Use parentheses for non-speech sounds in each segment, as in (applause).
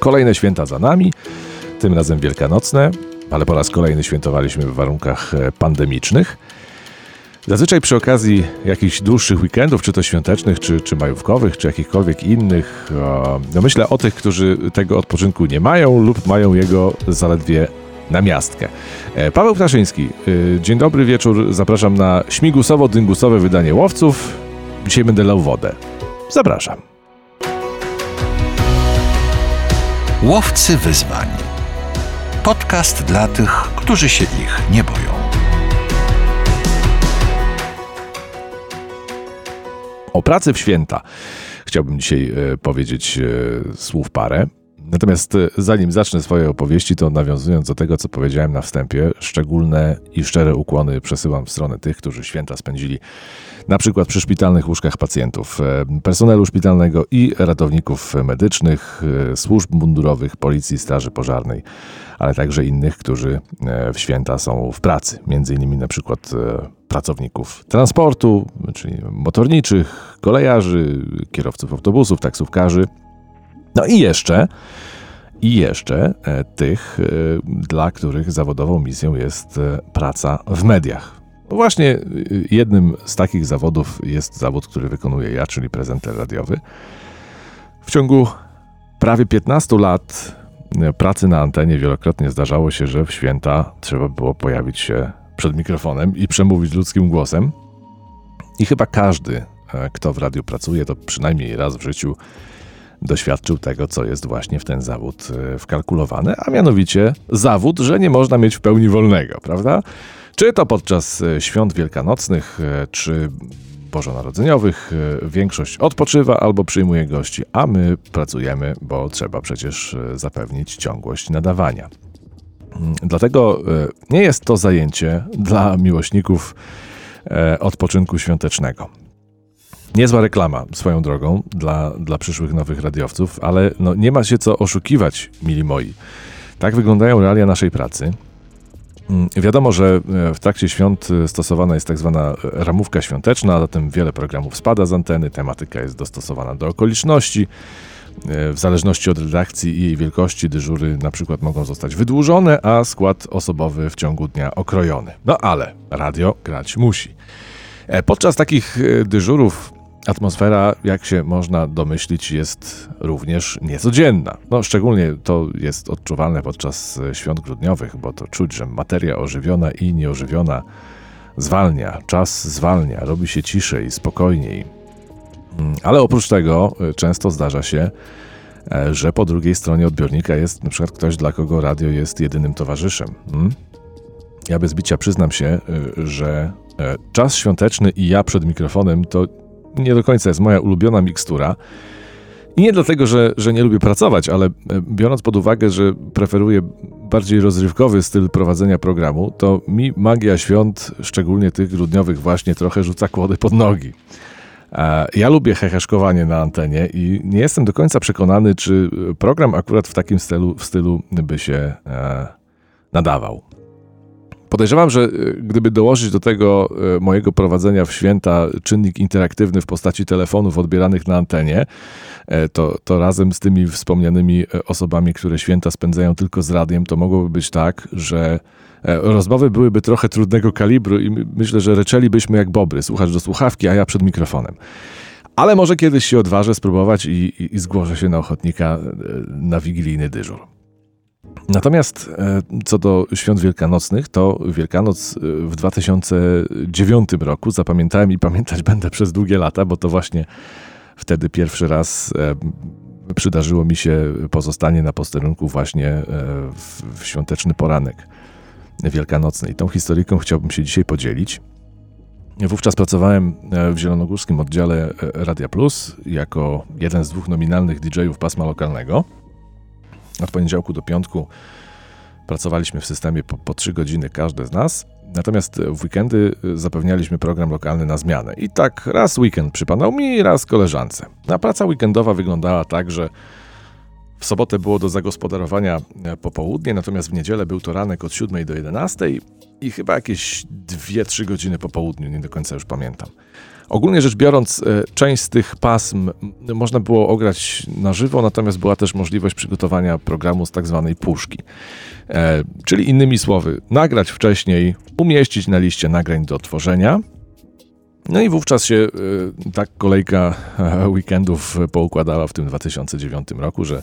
Kolejne święta za nami, tym razem wielkanocne, ale po raz kolejny świętowaliśmy w warunkach e, pandemicznych. Zazwyczaj przy okazji jakichś dłuższych weekendów, czy to świątecznych, czy, czy majówkowych, czy jakichkolwiek innych, no myślę o tych, którzy tego odpoczynku nie mają lub mają jego zaledwie na miastkę. E, Paweł Ptaszyński, e, dzień dobry wieczór, zapraszam na śmigusowo-dyngusowe wydanie Łowców. Dzisiaj będę lał wodę. Zapraszam. Łowcy wyzwań. Podcast dla tych, którzy się ich nie boją. O pracy w święta chciałbym dzisiaj e, powiedzieć słów parę. Natomiast e, zanim zacznę swoje opowieści, to nawiązując do tego, co powiedziałem na wstępie, szczególne i szczere ukłony przesyłam w stronę tych, którzy święta spędzili na przykład przy szpitalnych łóżkach pacjentów, e, personelu szpitalnego i ratowników medycznych, e, służb mundurowych, policji, straży pożarnej, ale także innych, którzy w święta są w pracy, między innymi na przykład pracowników transportu, czyli motorniczych, kolejarzy, kierowców autobusów, taksówkarzy, no i jeszcze, i jeszcze e, tych, e, dla których zawodową misją jest e, praca w mediach. Właśnie jednym z takich zawodów jest zawód, który wykonuję ja, czyli prezenter radiowy. W ciągu prawie 15 lat pracy na antenie wielokrotnie zdarzało się, że w święta trzeba było pojawić się przed mikrofonem i przemówić ludzkim głosem. I chyba każdy, kto w radiu pracuje, to przynajmniej raz w życiu doświadczył tego, co jest właśnie w ten zawód e, wkalkulowane, a mianowicie zawód, że nie można mieć w pełni wolnego, prawda? Czy to podczas e, świąt wielkanocnych, e, czy bożonarodzeniowych, większość odpoczywa albo przyjmuje gości, a my pracujemy, bo trzeba przecież zapewnić ciągłość nadawania. Mm, dlatego nie jest to zajęcie dla miłośników odpoczynku świątecznego. Niezła reklama swoją drogą dla, dla przyszłych nowych radiowców, ale no, nie ma się co oszukiwać, mili moi. Tak wyglądają realia naszej pracy. Mm, wiadomo, że e, w trakcie świąt e, stosowana jest tak zwana ramówka świąteczna, a zatem wiele programów spada z anteny, tematyka jest dostosowana do okoliczności. E, w zależności od redakcji i jej wielkości dyżury na przykład mogą zostać wydłużone, a skład osobowy w ciągu dnia okrojony. No ale radio grać musi. Podczas takich dyżurów Atmosfera, jak się można domyślić, jest również niecodzienna. No, szczególnie to jest odczuwalne podczas e, świąt grudniowych, bo to czuć, że materia ożywiona i nieożywiona zwalnia, czas zwalnia, robi się ciszej, spokojniej. Mm, ale oprócz tego e, często zdarza się, e, że po drugiej stronie odbiornika jest przykład ktoś, dla kogo radio jest jedynym towarzyszem. Hmm? Ja bez bicia przyznam się, że czas świąteczny i ja przed mikrofonem to nie do końca jest moja ulubiona mikstura. I nie dlatego, że, że nie lubię pracować, ale e, biorąc pod uwagę, że preferuję bardziej rozrywkowy styl prowadzenia programu, to mi magia świąt, szczególnie tych grudniowych, właśnie trochę rzuca kłody pod nogi. Ja lubię heheszkowanie na antenie i nie jestem do końca przekonany, czy program akurat w takim stylu, w stylu by się e, nadawał. Podejrzewam, że e, gdyby dołożyć do tego e, mojego prowadzenia w święta czynnik interaktywny w postaci telefonów odbieranych na antenie, e, to, to razem z tymi wspomnianymi osobami, które święta spędzają tylko z radiem, to mogłoby być tak, że rozmowy byłyby trochę trudnego kalibru i myślę, że reczelibyśmy jak bobry, słuchacz do słuchawki, a ja przed mikrofonem. Ale może kiedyś się odważę spróbować i, i, i zgłoszę się na ochotnika na wigilijny dyżur. Natomiast e, co do świąt wielkanocnych, to Wielkanoc e, w 2009 roku zapamiętałem i pamiętać (laughs) będę przez długie lata, bo to właśnie wtedy pierwszy raz e, przydarzyło mi się pozostanie na posterunku właśnie w świąteczny poranek wielkanocny. I tą historyjką chciałbym się dzisiaj podzielić. Wówczas pracowałem w zielonogórskim oddziale Radia Plus jako jeden z dwóch nominalnych DJ-ów pasma lokalnego. Od poniedziałku do piątku pracowaliśmy w systemie po, po 3 godziny każdy z nas, natomiast w weekendy zapewnialiśmy program lokalny na zmianę. I tak raz weekend przypadał mi, raz koleżance. A praca weekendowa wyglądała tak, że w sobotę było do zagospodarowania popołudnie, natomiast w niedzielę był to ranek od 7 do 11 i chyba jakieś 2-3 godziny po południu, nie do końca już pamiętam. Ogólnie rzecz biorąc, e, część z tych pasm można było ograć na żywo, natomiast była też możliwość przygotowania programu z tak zwanej puszki. E, czyli innymi słowy, nagrać wcześniej, umieścić na liście nagrań do tworzenia. No i wówczas się e, tak kolejka (laughs) weekendów poukładała w tym 2009 roku, że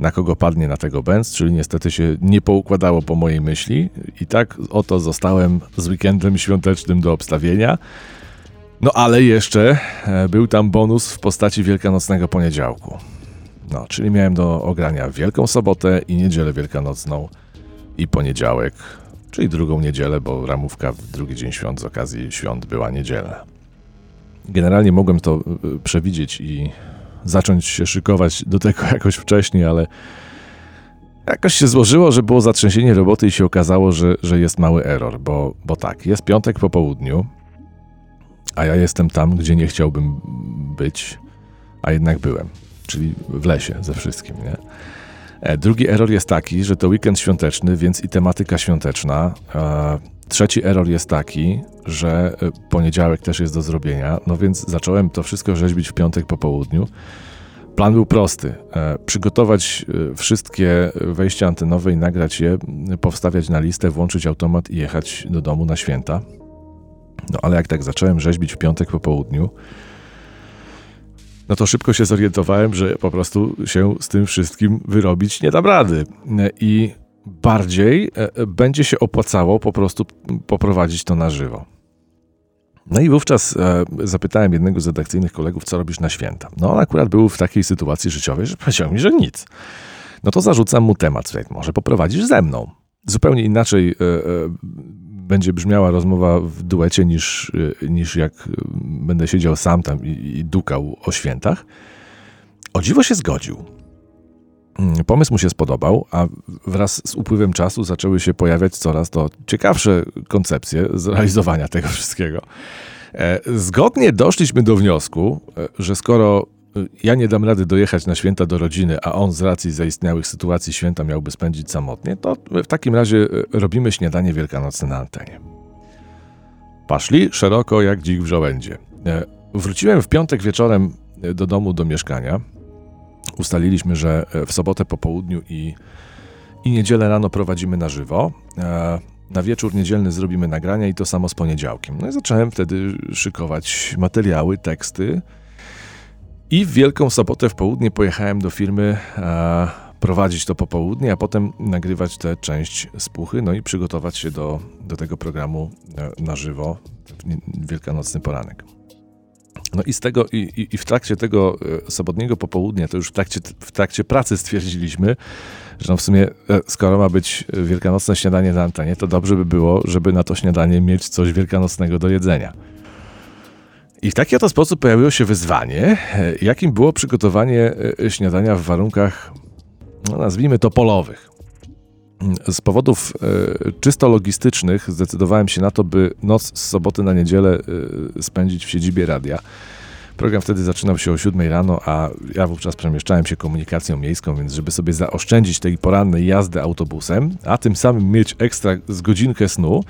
na kogo padnie na tego Benz, czyli niestety się nie poukładało po mojej myśli i tak oto zostałem z weekendem świątecznym do obstawienia. No ale jeszcze e, był tam bonus w postaci wielkanocnego poniedziałku. No, czyli miałem do ogrania Wielką Sobotę i Niedzielę Wielkanocną i poniedziałek, czyli drugą niedzielę, bo ramówka w drugi dzień świąt z okazji świąt była niedziela. Generalnie mogłem to e, przewidzieć i zacząć się szykować do tego (laughs) jakoś wcześniej, ale jakoś się złożyło, że było zatrzęsienie roboty i się okazało, że, że jest mały error, bo, bo tak, jest piątek po południu, a ja jestem tam, gdzie nie chciałbym być, a jednak byłem, czyli w lesie ze wszystkim, nie? E, drugi error jest taki, że to weekend świąteczny, więc i tematyka świąteczna. E, trzeci error jest taki, że e, poniedziałek też jest do zrobienia, no więc zacząłem to wszystko rzeźbić w piątek po południu. Plan był prosty: przygotować wszystkie wejścia antenowe i nagrać je, powstawiać na listę, włączyć automat i jechać do domu na święta. No ale jak tak zacząłem rzeźbić w piątek po południu, no to szybko się zorientowałem, że po prostu się z tym wszystkim wyrobić nie da rady. I bardziej e, będzie się opłacało po prostu poprowadzić to na żywo. No i wówczas e, zapytałem jednego z redakcyjnych kolegów, co robisz na święta. No on akurat był w takiej sytuacji życiowej, że powiedział mi, że nic. No to zarzucam mu temat, słuchaj, może poprowadzisz ze mną. Zupełnie inaczej e, będzie brzmiała rozmowa w duecie niż, niż jak będę siedział sam tam i, i dukał o świętach. O dziwo się zgodził. Mm, pomysł mu się spodobał, a wraz z upływem czasu zaczęły się pojawiać coraz to ciekawsze koncepcje zrealizowania tego wszystkiego. E, zgodnie doszliśmy do wniosku, e, że skoro ja nie dam rady dojechać na święta do rodziny, a on z racji zaistniałych sytuacji święta miałby spędzić samotnie, to w takim razie e, robimy śniadanie wielkanocne na antenie. Paszli szeroko jak dzik w żołędzie. E, wróciłem w piątek wieczorem e, do domu, do mieszkania. Ustaliliśmy, że w sobotę po południu i, i niedzielę rano prowadzimy na żywo. Na wieczór niedzielny zrobimy nagrania i to samo z poniedziałkiem. No i zacząłem wtedy szykować materiały, teksty, i w Wielką Sobotę w południe pojechałem do firmy e, prowadzić to popołudnie, a potem nagrywać tę część spuchy, no i przygotować się do, do tego programu e, na żywo w wielkanocny poranek. No i z tego, i, i w trakcie tego e, sobotniego popołudnia, to już w trakcie, w trakcie pracy stwierdziliśmy, że no w sumie e, skoro ma być wielkanocne śniadanie na antenie, to dobrze by było, żeby na to śniadanie mieć coś wielkanocnego do jedzenia. I w taki oto sposób pojawiło się wyzwanie, e, jakim było przygotowanie e, śniadania w warunkach, no nazwijmy to polowych. Z powodów e, czysto logistycznych zdecydowałem się na to, by noc z soboty na niedzielę spędzić w siedzibie radia. Program wtedy zaczynał się o 7 rano, a ja wówczas przemieszczałem się komunikacją miejską, więc żeby sobie zaoszczędzić tej porannej jazdy autobusem, a tym samym mieć ekstra z godzinkę snu,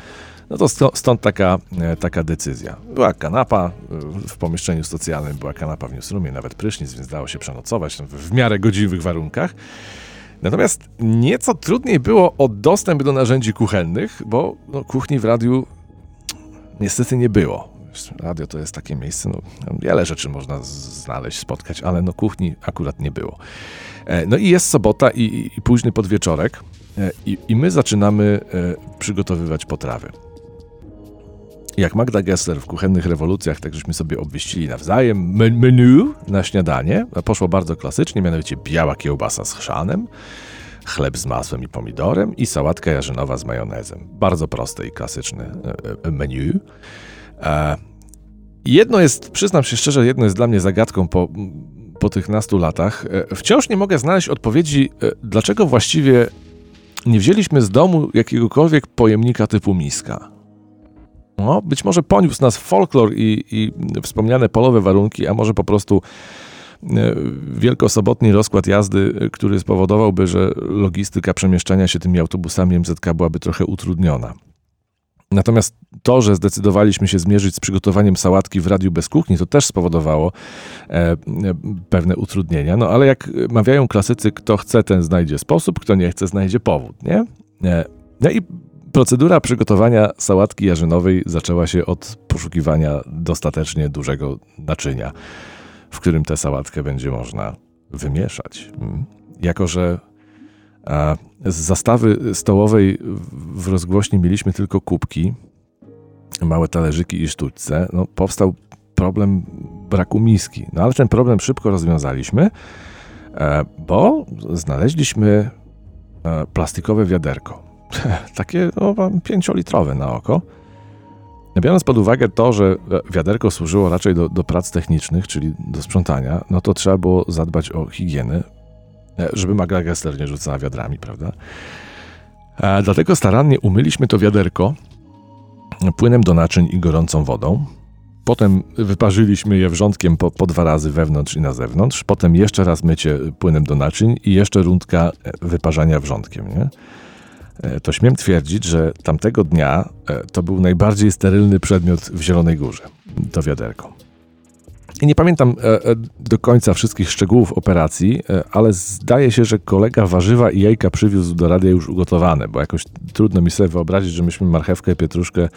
no to stąd taka, e, taka decyzja. Była kanapa e, w pomieszczeniu socjalnym, była kanapa w newsroomie, nawet prysznic, więc dało się przenocować w miarę godziwych warunkach. Natomiast nieco trudniej było o dostęp do narzędzi kuchennych, bo no, kuchni w radiu niestety nie było. Radio to jest takie miejsce, no, wiele rzeczy można znaleźć, spotkać, ale no kuchni akurat nie było. E, no i jest sobota i, i późny podwieczorek i, i my zaczynamy przygotowywać potrawy jak Magda Gessler w Kuchennych Rewolucjach, tak żeśmy sobie obwieścili nawzajem menu na śniadanie. Poszło bardzo klasycznie, mianowicie biała kiełbasa z chrzanem, chleb z masłem i pomidorem i sałatka jarzynowa z majonezem. Bardzo proste i klasyczne e, e, menu. E, jedno jest, przyznam się szczerze, jedno jest dla mnie zagadką po, po tych nastu latach. Wciąż nie mogę znaleźć odpowiedzi, dlaczego właściwie nie wzięliśmy z domu jakiegokolwiek pojemnika typu miska. No, być może poniósł nas folklor i, i wspomniane polowe warunki, a może po prostu e, wielkosobotni rozkład jazdy, który spowodowałby, że logistyka przemieszczania się tymi autobusami MZK byłaby trochę utrudniona. Natomiast to, że zdecydowaliśmy się zmierzyć z przygotowaniem sałatki w radiu bez kuchni, to też spowodowało e, pewne utrudnienia. No ale jak mawiają klasycy, kto chce, ten znajdzie sposób, kto nie chce, znajdzie powód, nie? E, no i procedura przygotowania sałatki jarzynowej zaczęła się od poszukiwania dostatecznie dużego naczynia, w którym tę sałatkę będzie można wymieszać. Mm. Jako, że z zastawy stołowej w rozgłośni mieliśmy tylko kubki, małe talerzyki i sztućce. No, powstał problem braku miski. No ale ten problem szybko rozwiązaliśmy, e, bo znaleźliśmy e, plastikowe wiaderko. (laughs) Takie no, pięciolitrowe na oko. Biorąc pod uwagę to, że wiaderko służyło raczej do, do prac technicznych, czyli do sprzątania, no to trzeba było zadbać o higienę, E, żeby Magda Gessler nie rzucała wiadrami, prawda? E, dlatego starannie umyliśmy to wiaderko płynem do naczyń i gorącą wodą. Potem wyparzyliśmy je wrzątkiem po, po, dwa razy wewnątrz i na zewnątrz. Potem jeszcze raz mycie płynem do naczyń i jeszcze rundka e, wyparzania wrzątkiem. Nie? To śmiem twierdzić, że tamtego dnia to był najbardziej sterylny przedmiot w Zielonej Górze. To wiaderko. I nie pamiętam e, e, do końca wszystkich szczegółów operacji, e, ale zdaje się, że kolega warzywa i jajka przywiózł do radia już ugotowane, bo jakoś trudno mi sobie wyobrazić, że myśmy marchewkę pietruszkę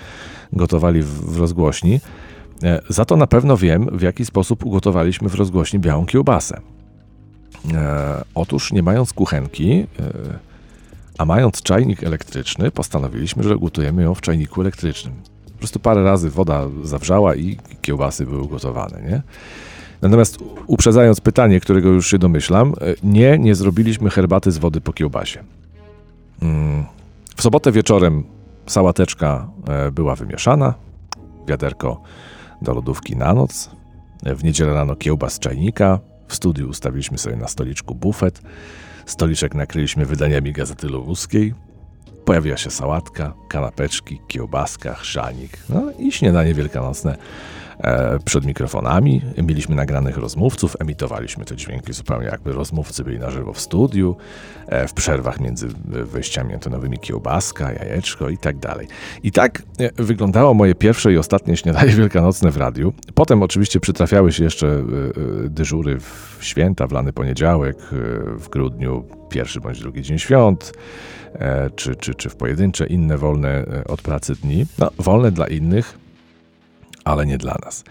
gotowali w rozgłośni. Za to na pewno wiem, w jaki sposób ugotowaliśmy w rozgłośni białą kiełbasę. Otóż, nie mając kuchenki, a mając czajnik elektryczny, postanowiliśmy, że ugotujemy ją w czajniku elektrycznym. Prostu parę razy woda zawrzała i kiełbasy były gotowane, nie? Natomiast uprzedzając pytanie, którego już się domyślam, e, nie, nie zrobiliśmy herbaty z wody po kiełbasie. Mm, w sobotę wieczorem sałateczka e, była wymieszana, wiaderko do lodówki na noc, e, w niedzielę rano kiełbas z czajnika, w studiu ustawiliśmy sobie na stoliczku bufet, stoliczek nakryliśmy wydaniami Gazety Lubuskiej, Pojawiła się sałatka, kanapeczki, kiełbaska, chrzanik, no i śniadanie wielkanocne przed mikrofonami. Mieliśmy nagranych rozmówców, emitowaliśmy te dźwięki zupełnie jakby rozmówcy byli na żywo w studiu, e, w przerwach między wejściami antenowymi kiełbaska, jajeczko i tak dalej. I tak e, wyglądało moje pierwsze i ostatnie śniadanie (laughs) wielkanocne w radiu. Potem oczywiście przytrafiały się jeszcze e, e, dyżury w święta, w lany poniedziałek, e, w grudniu, pierwszy bądź drugi dzień świąt, E, czy, czy, czy w pojedyncze inne wolne e, od pracy dni. No, wolne dla innych, ale nie dla nas.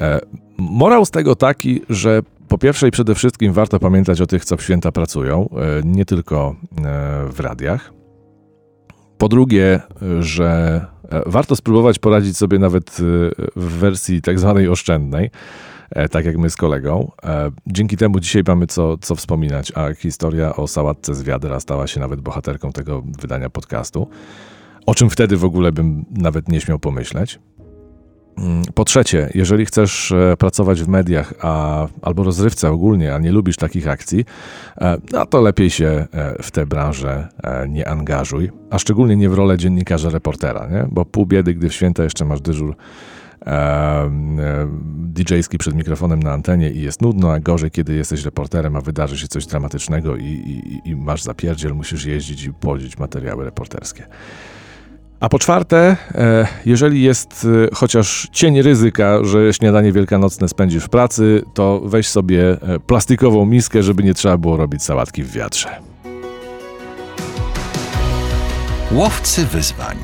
E, morał z tego taki, że po pierwsze i przede wszystkim warto pamiętać o tych, co w święta pracują, nie tylko w radiach. Po drugie, że warto spróbować poradzić sobie nawet w wersji tak zwanej oszczędnej. E, tak jak my z kolegą. E, dzięki temu dzisiaj mamy co, co wspominać, a historia o sałatce z wiadra stała się nawet bohaterką tego wydania podcastu, o czym wtedy w ogóle bym nawet nie śmiał pomyśleć. Mm, po trzecie, jeżeli chcesz e, pracować w mediach a, albo rozrywce ogólnie, a nie lubisz takich akcji, no to lepiej się w tę branżę nie angażuj, a szczególnie nie w rolę dziennikarza, reportera, nie? bo pół biedy, gdy w święta jeszcze masz dyżur DJ-ski przed mikrofonem na antenie i jest nudno, a gorzej, kiedy jesteś reporterem, a wydarzy się coś dramatycznego i, i, i masz zapierdziel, musisz jeździć i podzić materiały reporterskie. A po czwarte, e, jeżeli jest e, chociaż cień ryzyka, że śniadanie wielkanocne spędzisz w pracy, to weź sobie e, plastikową miskę, żeby nie trzeba było robić sałatki w wiatrze. Łowcy wyzwań.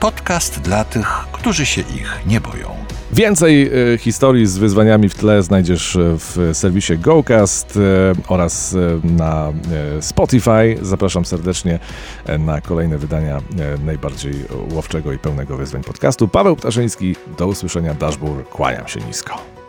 Podcast dla tych, którzy się ich nie boją. Więcej e, historii z wyzwaniami w tle znajdziesz e, w serwisie GoCast e, oraz na Spotify. Zapraszam serdecznie na kolejne wydania najbardziej łowczego i pełnego wyzwań podcastu. Paweł Ptaszyński, do usłyszenia, Dashboard, kłaniam się nisko.